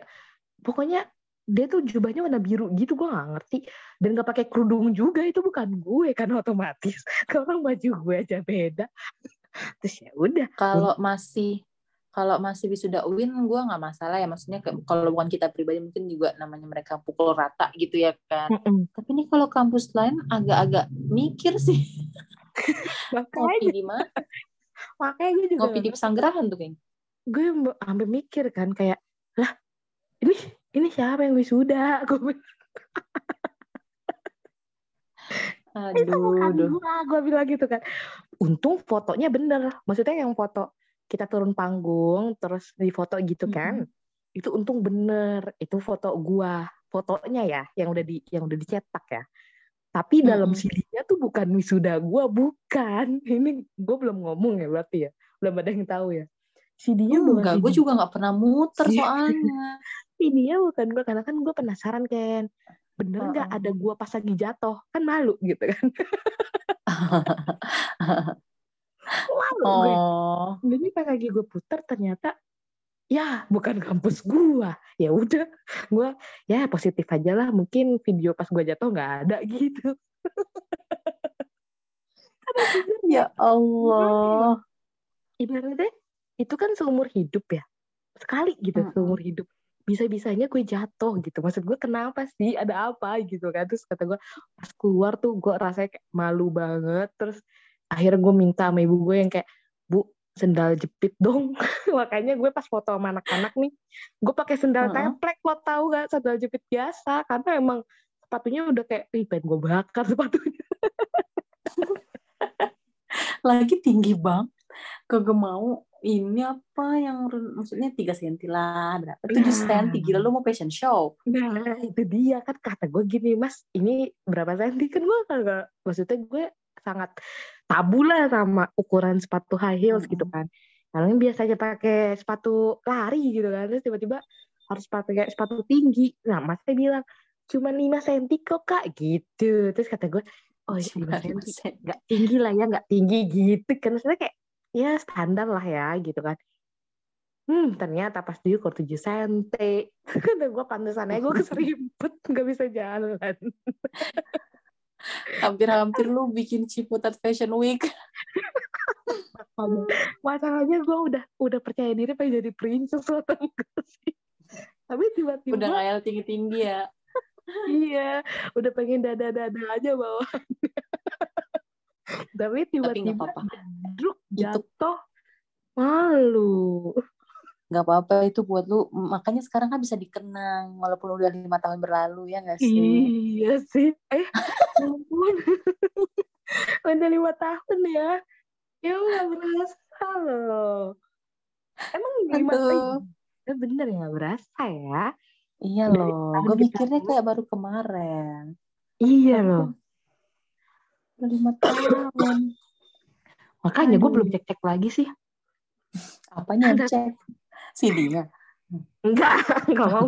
B: pokoknya dia tuh jubahnya warna biru gitu gue nggak ngerti. Dan gak pakai kerudung juga itu bukan gue kan otomatis. Kalau baju gue aja beda. Terus ya udah.
A: Kalau masih kalau masih wisuda UIN gue nggak masalah ya. Maksudnya kalau bukan kita pribadi mungkin juga namanya mereka pukul rata gitu ya kan. Mm -mm. tapi ini kalau kampus lain agak-agak mikir sih.
B: Ngopi
A: di mana?
B: Makanya gue juga
A: ngopi di pesanggerahan tuh kayaknya
B: gue sampai mikir kan kayak lah ini ini siapa yang wisuda? Gue
A: aduh, aduh.
B: gue bilang gitu kan. Untung fotonya bener. Maksudnya yang foto kita turun panggung terus di foto gitu kan mm-hmm. itu untung bener. Itu foto gua. Fotonya ya yang udah di yang udah dicetak ya. Tapi mm-hmm. dalam CD-nya tuh bukan wisuda gua bukan. Ini gua belum ngomong ya berarti ya. Belum ada yang tahu ya. CD-nya
A: oh, bukan enggak CD. gue juga nggak pernah muter soalnya
B: CD-nya bukan gua karena kan gua penasaran kan bener nggak uh -uh. ada gua pas lagi jatuh? Kan malu gitu kan. Lalu oh. gue. Jadi pas lagi gue putar ternyata ya bukan kampus gue ya udah gue ya positif aja lah. Mungkin video pas gue jatuh nggak ada gitu.
A: Ya Allah.
B: Ibaratnya itu kan seumur hidup ya. Sekali gitu hmm. seumur hidup bisa-bisanya gue jatuh gitu. Maksud gue kenapa sih? Ada apa gitu kan? Terus kata gue pas keluar tuh gue rasanya kayak malu banget. Terus akhirnya gue minta sama ibu gue yang kayak bu sendal jepit dong. Makanya gue pas foto sama anak-anak nih gue pakai sendal uh -huh. teplek lo tau gak sendal jepit biasa. Karena emang sepatunya udah kayak ih pengen gue bakar sepatunya.
A: Lagi tinggi bang kagak mau ini apa yang maksudnya tiga senti lah berapa tujuh nah. senti gila lu mau fashion show
B: nah itu dia kan kata gue gini mas ini berapa senti kan gue kagak maksudnya gue sangat tabu lah sama ukuran sepatu high heels gitu kan. Karena biasanya pakai sepatu lari gitu kan, terus tiba-tiba harus pakai sepatu tinggi. Nah, Mas saya bilang cuma 5 cm kok kak gitu. Terus kata gue, oh ya 5 cm, nggak tinggi lah ya, nggak tinggi gitu. Kan maksudnya kayak ya standar lah ya gitu kan. Hmm, ternyata pas diukur 7 cm. Kata gue pantesannya gue keserimpet, nggak bisa jalan.
A: hampir-hampir lu bikin Ciputat Fashion Week
B: masalahnya gue udah udah percaya diri pengen jadi princess lo sih tapi tiba-tiba
A: udah ngayal tinggi-tinggi ya
B: iya udah pengen dada-dada aja bawaannya tapi tiba-tiba jatuh. Malu.
A: Nggak apa-apa itu buat lu. Makanya sekarang kan bisa dikenang walaupun udah lima tahun berlalu ya nggak sih?
B: Iya sih. Eh ampun. Udah lima tahun ya? Ya nggak berasa loh. Emang lima tahun ya bener ya berasa ya.
A: Iya loh. gue mikirnya kayak baru kemarin.
B: Iya loh
A: lima tahun.
B: Makanya gue belum cek cek lagi sih.
A: Apanya cek? CD-nya?
B: Enggak, enggak mau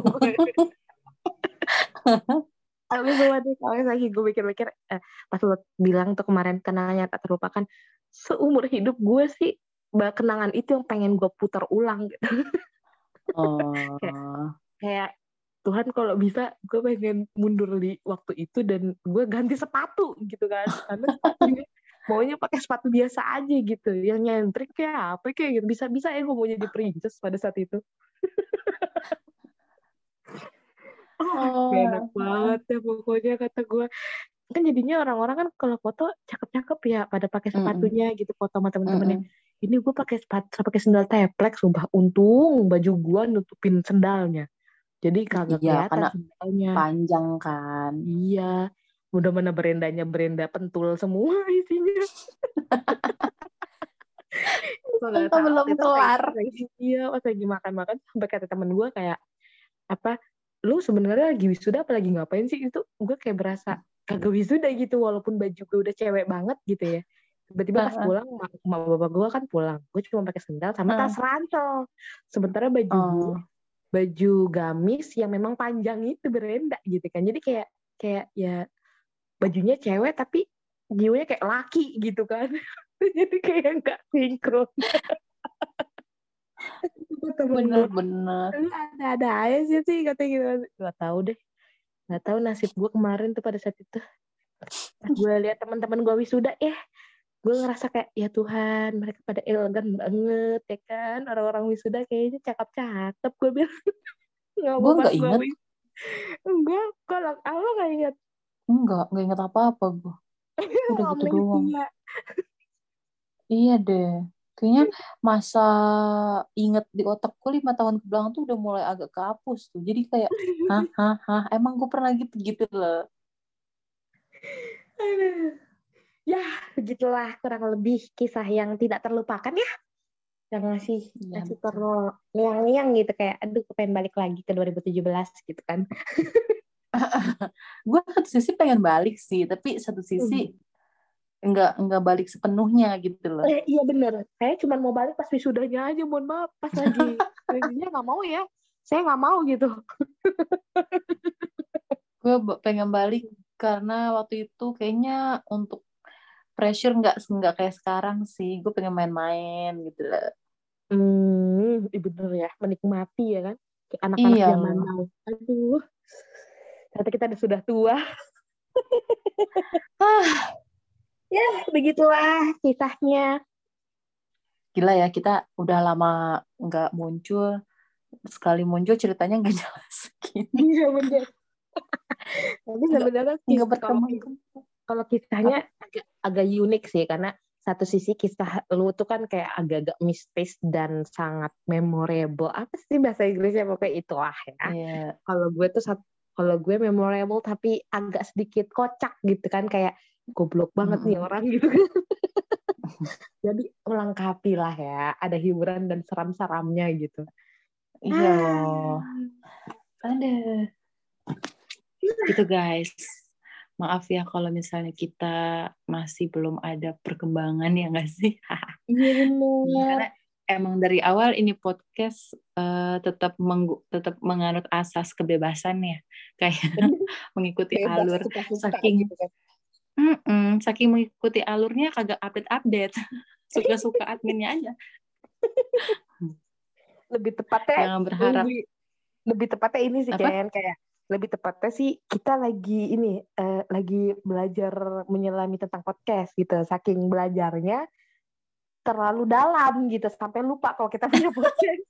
B: Tapi gue nih, kalau lagi gue mikir-mikir, eh, pas lo bilang tuh kemarin kenangannya tak terlupakan, seumur hidup gue sih kenangan itu yang pengen gue putar ulang gitu.
A: Oh.
B: Kayak, kayak Tuhan kalau bisa gue pengen mundur di waktu itu dan gue ganti sepatu gitu kan. Karena sepatunya maunya pakai sepatu biasa aja gitu. Yang nyentrik kayak apa kayak gitu. Bisa bisa ya gue mau jadi princess pada saat itu. Oh, Gak enak banget ya pokoknya kata gue kan jadinya orang-orang kan kalau foto cakep-cakep ya pada pakai sepatunya mm -hmm. gitu foto sama temen-temennya. Mm -hmm. ini gue pakai sepatu pakai sendal teplek sumpah. Untung baju gue nutupin sendalnya jadi kagak
A: iya,
B: kelihatan sendalnya
A: panjang kan.
B: Iya udah mana berendanya berenda pentul semua isinya.
A: Entah belum kelar.
B: Iya pas lagi makan-makan sampai kata temen gue kayak apa lu sebenarnya lagi wisuda apa lagi ngapain sih? Itu gue kayak berasa kagak wisuda gitu walaupun baju gue udah cewek banget gitu ya. Tiba-tiba pas pulang sama bapak gue kan pulang. Gue cuma pakai sendal sama tas rancol sementara baju oh. Baju gamis yang memang panjang itu berenda gitu kan. Jadi kayak kayak ya bajunya cewek tapi jiwanya kayak laki gitu kan. Jadi kayak nggak sinkron.
A: Bener-bener
B: ada ada aja sih sih kata gitu. Nggak tahu deh. Nggak tahu nasib gue kemarin tuh pada saat itu. Gue lihat teman-teman gue wisuda ya gue ngerasa kayak ya Tuhan mereka pada elegan banget ya kan? Orang-orang wisuda kayaknya cakep-cakep gue bilang.
A: Nggak gue nggak ingat.
B: enggak kalau apa nggak ingat.
A: Enggak nggak ingat apa-apa gue udah gitu doang. iya deh. Kayaknya masa inget di otakku lima tahun ke belakang tuh udah mulai agak kehapus tuh. Jadi kayak hah hah hah emang gue pernah gitu gitu loh
B: ya begitulah kurang lebih kisah yang tidak terlupakan ya yang ngasih ya, ngasih terlalu yang gitu kayak aduh pengen balik lagi ke 2017 gitu kan
A: gue satu sisi pengen balik sih tapi satu sisi hmm nggak nggak balik sepenuhnya gitu loh.
B: Eh, iya bener. Saya cuma mau balik pas wisudanya aja, mohon maaf. Pas lagi skripsinya nggak mau ya. Saya nggak mau gitu.
A: gue pengen balik karena waktu itu kayaknya untuk pressure nggak nggak kayak sekarang sih. Gue pengen main-main gitu loh.
B: Hmm, bener ya, menikmati ya kan. Anak-anak iya. zaman now. Aduh, ternyata kita sudah tua. ah, ya begitulah kisahnya
A: gila ya kita udah lama nggak muncul sekali muncul ceritanya nggak jelas
B: gini iya bener tapi sebenarnya
A: nggak bertemu
B: kalau kisahnya agak agak unik sih karena satu sisi kisah lu tuh kan kayak agak-agak mistis dan sangat memorable apa sih bahasa Inggrisnya pokoknya itu lah ya yeah. kalau gue tuh kalau gue memorable tapi agak sedikit kocak gitu kan kayak goblok banget nih orang gitu kan. Jadi melengkapi lah ya, ada hiburan dan seram-seramnya gitu.
A: Iya. Ah. Ada. Gitu guys. Maaf ya kalau misalnya kita masih belum ada perkembangan ya nggak sih?
B: Iya benar.
A: emang dari awal ini podcast uh, tetap meng, tetap menganut asas kebebasan ya, kayak mengikuti Bebas, alur saking gitu kan. Mm-mm, saking mengikuti alurnya kagak update-update. Suka-suka adminnya aja.
B: lebih tepatnya
A: Jangan berharap.
B: Lebih, lebih tepatnya ini sih kayak kayak lebih tepatnya sih kita lagi ini uh, lagi belajar menyelami tentang podcast gitu. Saking belajarnya terlalu dalam gitu sampai lupa kalau kita punya podcast.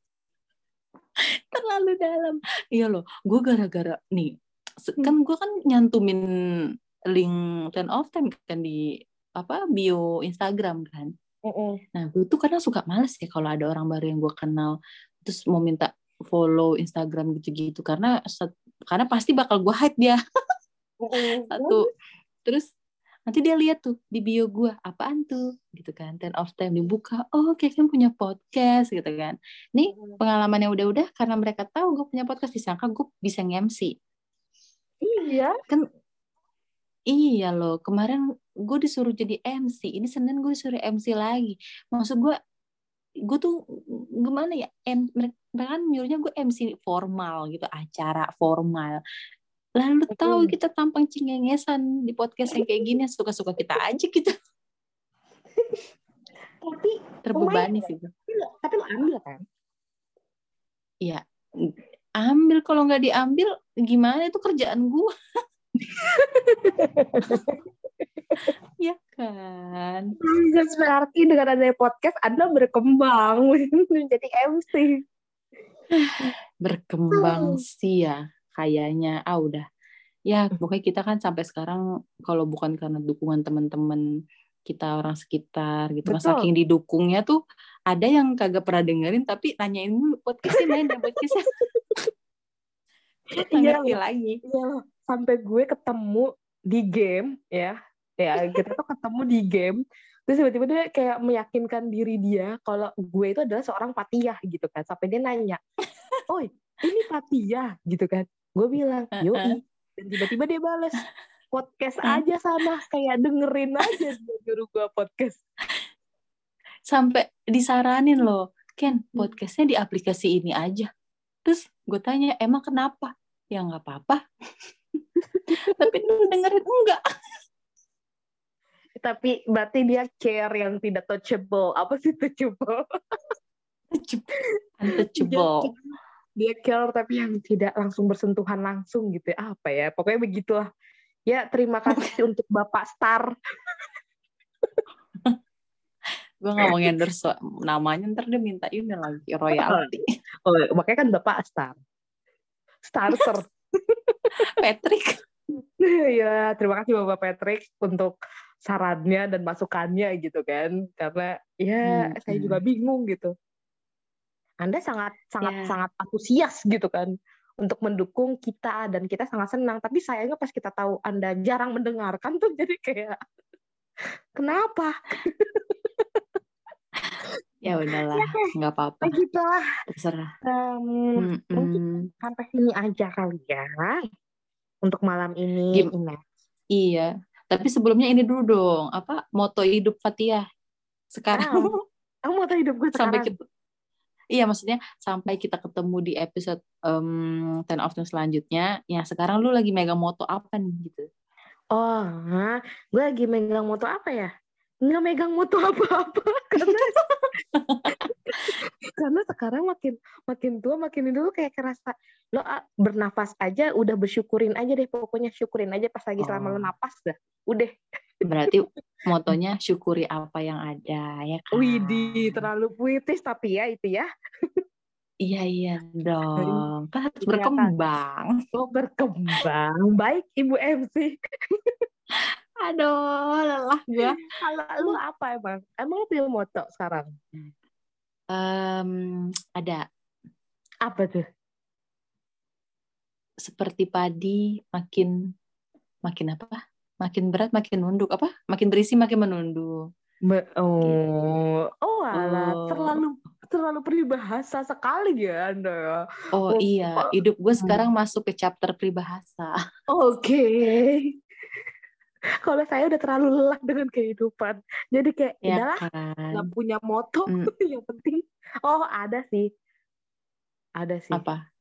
A: terlalu dalam. Iya loh, gue gara-gara nih kan gue kan nyantumin link ten of time kan di apa bio Instagram kan. Nah, gue tuh karena suka males ya kalau ada orang baru yang gue kenal terus mau minta follow Instagram gitu-gitu karena karena pasti bakal gue hide dia. Satu. Terus? Nanti dia lihat tuh di bio gue apaan tuh? Gitu kan ten of time dibuka oh Kevin punya podcast gitu kan. Ini pengalaman yang udah-udah karena mereka tahu gue punya podcast disangka gue bisa ngemsi
B: iya?
A: Kan Iya loh, kemarin gue disuruh jadi MC, ini Senin gue disuruh MC lagi. Maksud gue, gue tuh gimana ya, M, mereka kan nyuruhnya gue MC formal gitu, acara formal. Lalu tahu kita tampang cengengesan di podcast yang kayak gini, suka-suka kita aja gitu.
B: Tapi
A: terbebani sih gue.
B: Tapi lo- ambil kan?
A: Iya, ambil kalau nggak diambil gimana itu kerjaan gue. ya kan.
B: Berarti dengan adanya podcast Anda berkembang menjadi MC.
A: Berkembang sih ya kayaknya. Ah udah. Ya pokoknya kita kan sampai sekarang kalau bukan karena dukungan teman-teman kita orang sekitar gitu
B: Betul.
A: saking didukungnya tuh ada yang kagak pernah dengerin tapi nanyain dulu podcastnya main ya podcastnya Nggak
B: Iya
A: lagi
B: Iya sampai gue ketemu di game ya. Ya, kita tuh ketemu di game. Terus tiba-tiba dia kayak meyakinkan diri dia kalau gue itu adalah seorang patiyah gitu kan. Sampai dia nanya, "Oi, ini patiyah?" gitu kan. Gue bilang, "Yoi." Dan tiba-tiba dia bales, "Podcast aja sana, kayak dengerin aja dia nyuruh gue podcast."
A: sampai disaranin loh Ken podcastnya di aplikasi ini aja terus gue tanya emang kenapa ya nggak apa-apa tapi lu dengerin enggak
B: Tapi berarti dia care yang tidak touchable. Apa sih touchable?
A: untouchable.
B: Dia care tapi yang tidak langsung bersentuhan langsung gitu ya. apa ya? Pokoknya begitulah. Ya terima kasih untuk bapak Star.
A: Gue nggak mau endorse namanya ntar dia minta ini lagi royalti.
B: Oh makanya kan bapak Star. Starter.
A: Patrick.
B: Ya terima kasih bapak Patrick untuk sarannya dan masukannya gitu kan karena ya
A: Hmm,
B: saya
A: hmm.
B: juga bingung gitu anda sangat sangat
A: Ya.
B: sangat antusias gitu kan untuk mendukung kita dan kita sangat senang tapi sayangnya pas kita tahu anda jarang mendengarkan tuh jadi kayak kenapa
A: ya udahlah nggak apa-apa
B: Nah, gitu lah.
A: terserah
B: Em,
A: Mm-mm.
B: mungkin sampai sini aja kali ya untuk malam ini
A: Gim-
B: Ines.
A: iya tapi sebelumnya ini dulu dong apa moto hidup Fatia sekarang
B: Kamu mau tahu hidup gue
A: sampai
B: sekarang?
A: kita iya maksudnya sampai kita ketemu di episode um, Ten of Ten selanjutnya ya sekarang lu lagi megang moto apa nih gitu
B: Oh, gue lagi megang moto apa ya? Nggak megang moto apa-apa karena karena sekarang makin makin tua makin dulu kayak kerasa lo ah, bernafas aja udah bersyukurin aja deh pokoknya syukurin aja pas lagi selama lo
A: Oh.
B: napas dah udah.
A: Berarti motonya syukuri apa yang ada ya kan?
B: Widih terlalu puitis tapi ya itu ya.
A: Iya iya dong. Kan harus
B: Kelihatan.
A: berkembang.
B: Lo berkembang. Baik ibu MC
A: aduh lelah gua.
B: Kalau lu apa emang? Emang lo punya moto sekarang
A: Em, ada.
B: Apa tuh?
A: Seperti padi makin makin apa? Makin berat makin nunduk. Apa? Makin berisi makin menunduk.
B: Me- oh oh alah.
A: Oh.
B: terlalu terlalu peribahasa sekali ya anda ya.
A: Oh
B: Oh,
A: iya. hidup gue sekarang masuk ke chapter peribahasa.
B: Oke. Kalau saya udah terlalu lelah dengan kehidupan. Jadi kayak
A: ya
B: udahlah
A: kan
B: nggak punya moto.
A: Mm.
B: yang penting oh ada sih. Ada sih.
A: apa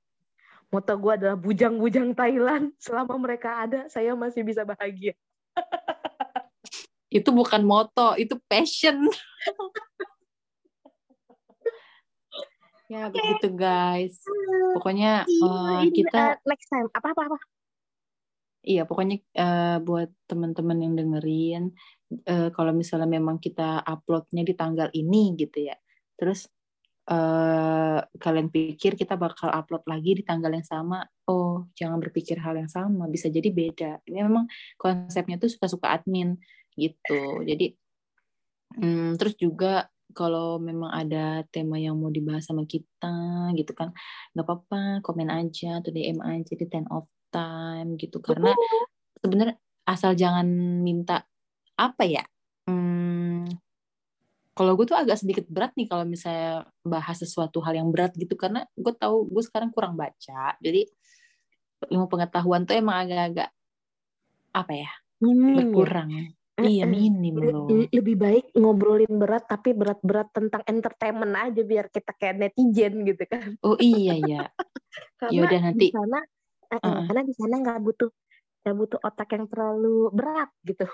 B: Moto gue adalah bujang-bujang Thailand. Selama mereka ada, saya masih bisa bahagia.
A: itu bukan moto itu passion ya begitu guys pokoknya eh,
B: Ini,
A: kita
B: next time apa apa apa.
A: Iya, pokoknya eh, buat teman-teman yang dengerin, eh, kalau misalnya memang kita uploadnya di tanggal ini gitu ya, terus eh, kalian pikir kita bakal upload lagi di tanggal yang sama, oh jangan berpikir hal yang sama, bisa jadi beda. Ini memang konsepnya tuh suka-suka admin gitu. Jadi hmm, terus juga kalau memang ada tema yang mau dibahas sama kita gitu kan, nggak apa-apa, komen aja atau DM aja di Ten of Time gitu karena sebenarnya asal jangan minta apa ya hmm, kalau gue tuh agak sedikit berat nih kalau misalnya bahas sesuatu hal yang berat gitu karena gue tahu gue sekarang kurang baca jadi ilmu pengetahuan tuh emang agak-agak apa ya
B: Minim ya.
A: berkurang iya
B: Mm-mm.
A: minim loh
B: Le- lebih baik ngobrolin berat tapi berat-berat tentang entertainment aja biar kita kayak netizen gitu kan.
A: oh iya ya
B: Karena
A: Yaudah, nanti.
B: di eh,
A: Uh-uh.
B: karena di sana nggak butuh nggak butuh otak yang terlalu berat gitu.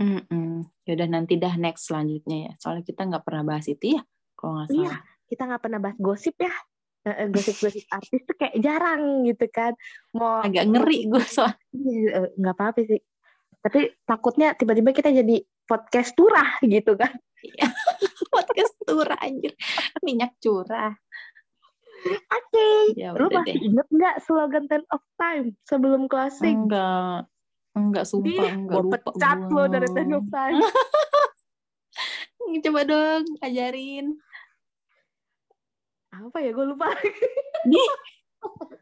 A: Mm-mm. Yaudah nanti dah next selanjutnya ya. Soalnya kita nggak pernah bahas itu ya, kalau nggak
B: Iya.
A: salah.
B: Kita nggak pernah bahas gosip ya. Gosip-gosip artis tuh kayak jarang gitu kan. Mau
A: Agak ngeri gue soal
B: Iya, eh, nggak apa-apa sih. Tapi takutnya tiba-tiba kita jadi podcast turah gitu kan.
A: podcast curah anjir. Minyak curah.
B: Oke.
A: Ya
B: Lu masih
A: deh.
B: inget nggak slogan Ten of Time sebelum closing?
A: Enggak. Enggak sumpah,
B: Ih,
A: enggak
B: gua
A: lupa
B: pecat lo dari Ten of Time.
A: Coba dong, ajarin.
B: Apa ya? Gue lupa.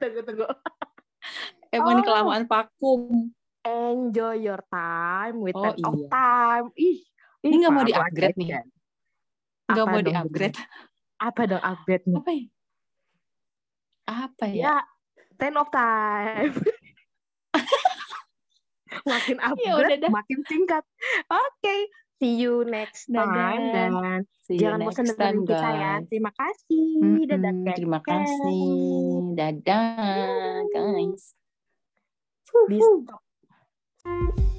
B: Tunggu, tunggu.
A: Emang ini
B: Oh.
A: kelamaan vakum.
B: Enjoy your time with
A: Oh,
B: Ten of
A: iya.
B: Time. Ih,
A: Ini nggak mau
B: baru
A: di-upgrade
B: aja.
A: nih. Enggak
B: Apa
A: mau
B: dong,
A: di-upgrade.
B: Apa dong upgrade nih?
A: Apa ya? Apa ya?
B: Ya, Ten of Time. makin
A: Ya
B: upgrade,
A: dah.
B: makin singkat. Oke, see you next
A: Dadah.
B: time dan
A: See you
B: jangan bosan dengerin
A: time,
B: kita ya.
A: guys.
B: Terima kasih. Dadah,
A: Mm-mm, Terima kasih. Dadah, guys.
B: Di stop.